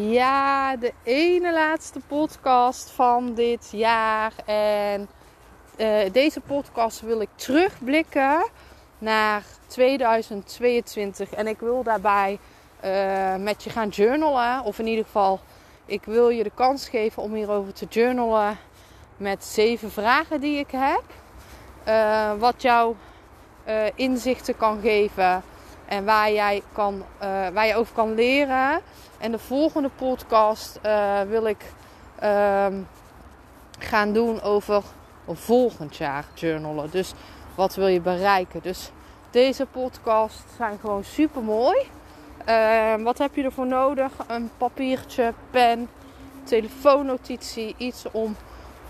Ja, de ene laatste podcast van dit jaar. En uh, deze podcast wil ik terugblikken naar 2022. En ik wil daarbij uh, met je gaan journalen. Of in ieder geval, ik wil je de kans geven om hierover te journalen. Met zeven vragen die ik heb. Uh, wat jou inzichten kan geven. En waar jij, kan, waar je over kan leren. En de volgende podcast uh, wil ik uh, gaan doen over volgend jaar journalen. Dus wat wil je bereiken? Dus deze podcast zijn gewoon super mooi. Uh, wat heb je ervoor nodig? Een papiertje, pen, telefoonnotitie, iets om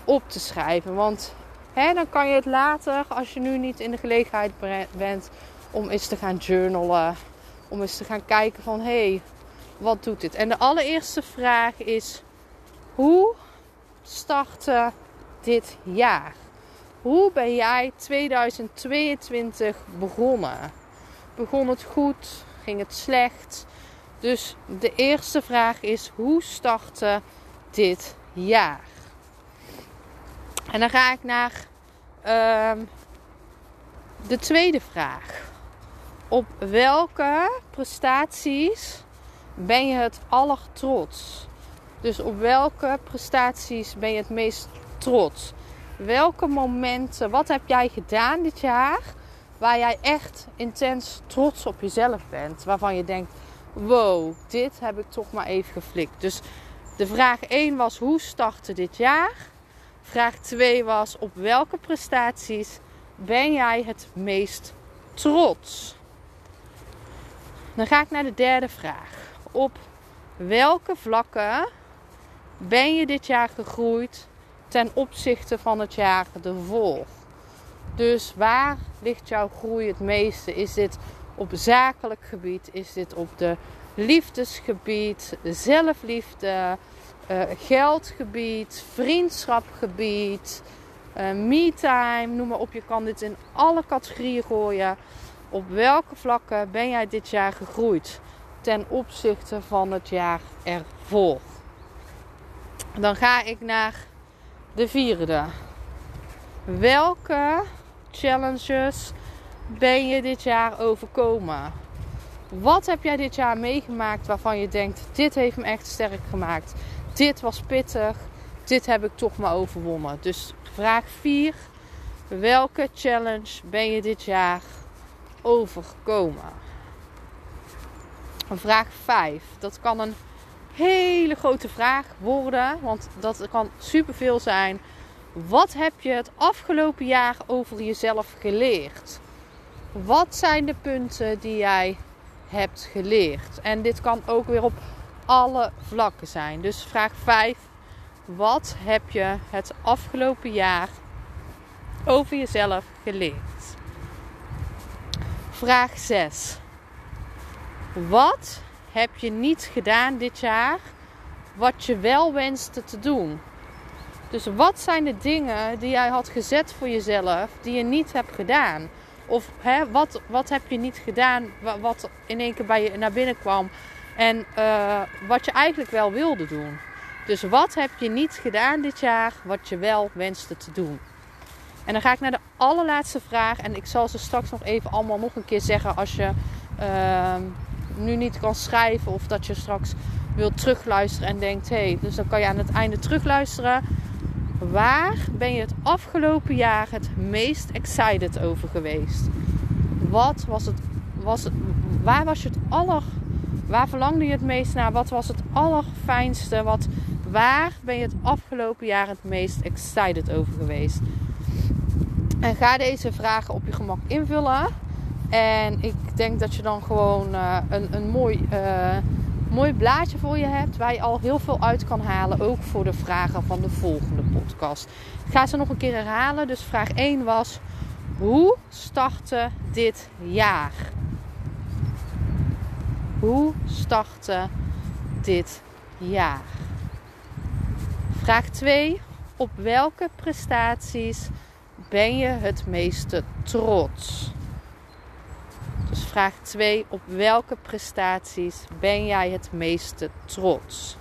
op te schrijven. Want hè, dan kan je het later, als je nu niet in de gelegenheid bent om eens te gaan journalen, om eens te gaan kijken van hé, hey, wat doet dit? En de allereerste vraag is: hoe startte dit jaar? Hoe ben jij 2022 begonnen? Begon het goed? Ging het slecht? Dus de eerste vraag is: hoe startte dit jaar? En dan ga ik naar uh, de tweede vraag. Op welke prestaties ben je het allertrots? Dus op welke prestaties ben je het meest trots? Welke momenten, wat heb jij gedaan dit jaar waar jij echt intens trots op jezelf bent? Waarvan je denkt, wow, dit heb ik toch maar even geflikt. Dus de vraag 1 was, hoe startte dit jaar? Vraag 2 was, op welke prestaties ben jij het meest trots? Dan ga ik naar de derde vraag op welke vlakken ben je dit jaar gegroeid ten opzichte van het jaar ervoor? Dus waar ligt jouw groei het meeste? Is dit op zakelijk gebied? Is dit op de liefdesgebied, zelfliefde, uh, geldgebied, vriendschapgebied, uh, me-time, noem maar op. Je kan dit in alle categorieën gooien. Op welke vlakken ben jij dit jaar gegroeid? Ten opzichte van het jaar ervoor. Dan ga ik naar de vierde. Welke challenges ben je dit jaar overkomen? Wat heb jij dit jaar meegemaakt waarvan je denkt: dit heeft me echt sterk gemaakt? Dit was pittig. Dit heb ik toch maar overwonnen. Dus vraag 4. Welke challenge ben je dit jaar overkomen? Vraag 5. Dat kan een hele grote vraag worden, want dat kan superveel zijn. Wat heb je het afgelopen jaar over jezelf geleerd? Wat zijn de punten die jij hebt geleerd? En dit kan ook weer op alle vlakken zijn. Dus vraag 5. Wat heb je het afgelopen jaar over jezelf geleerd? Vraag 6. Wat heb je niet gedaan dit jaar wat je wel wenste te doen? Dus wat zijn de dingen die jij had gezet voor jezelf die je niet hebt gedaan? Of hè, wat, wat heb je niet gedaan wat in één keer bij je naar binnen kwam en uh, wat je eigenlijk wel wilde doen? Dus wat heb je niet gedaan dit jaar wat je wel wenste te doen? En dan ga ik naar de allerlaatste vraag. En ik zal ze straks nog even allemaal nog een keer zeggen als je uh, nu niet kan schrijven of dat je straks wilt terugluisteren en denkt: hé, hey, dus dan kan je aan het einde terugluisteren. Waar ben je het afgelopen jaar het meest excited over geweest? Wat was het, was het, waar was je het aller, waar verlangde je het meest naar? Wat was het allerfijnste? Wat, waar ben je het afgelopen jaar het meest excited over geweest? En ga deze vragen op je gemak invullen. En ik denk dat je dan gewoon uh, een, een mooi, uh, mooi blaadje voor je hebt. Waar je al heel veel uit kan halen. Ook voor de vragen van de volgende podcast. Ik ga ze nog een keer herhalen. Dus vraag 1 was: Hoe startte dit jaar? Hoe startte dit jaar? Vraag 2. Op welke prestaties ben je het meeste trots? Vraag 2. Op welke prestaties ben jij het meeste trots?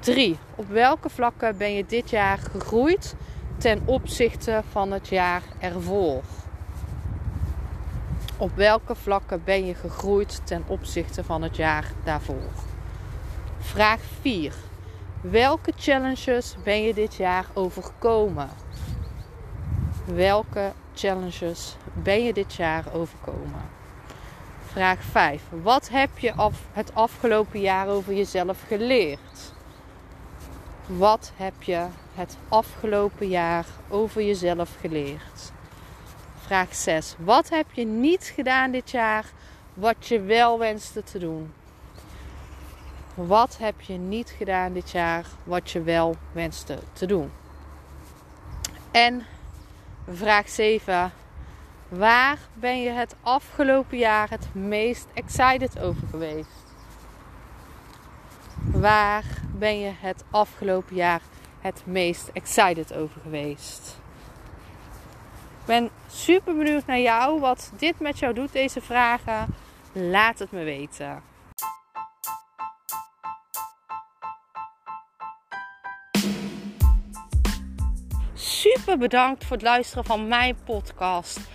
3. Op welke vlakken ben je dit jaar gegroeid ten opzichte van het jaar ervoor? Op welke vlakken ben je gegroeid ten opzichte van het jaar daarvoor? Vraag 4. Welke challenges ben je dit jaar overkomen? Welke challenges ben je dit jaar overkomen? Vraag 5. Wat heb je af, het afgelopen jaar over jezelf geleerd? Wat heb je het afgelopen jaar over jezelf geleerd? Vraag 6. Wat heb je niet gedaan dit jaar wat je wel wenste te doen? Wat heb je niet gedaan dit jaar wat je wel wenste te doen? En vraag 7. Waar ben je het afgelopen jaar het meest excited over geweest? Waar ben je het afgelopen jaar het meest excited over geweest? Ik ben super benieuwd naar jou, wat dit met jou doet, deze vragen. Laat het me weten. Super bedankt voor het luisteren van mijn podcast.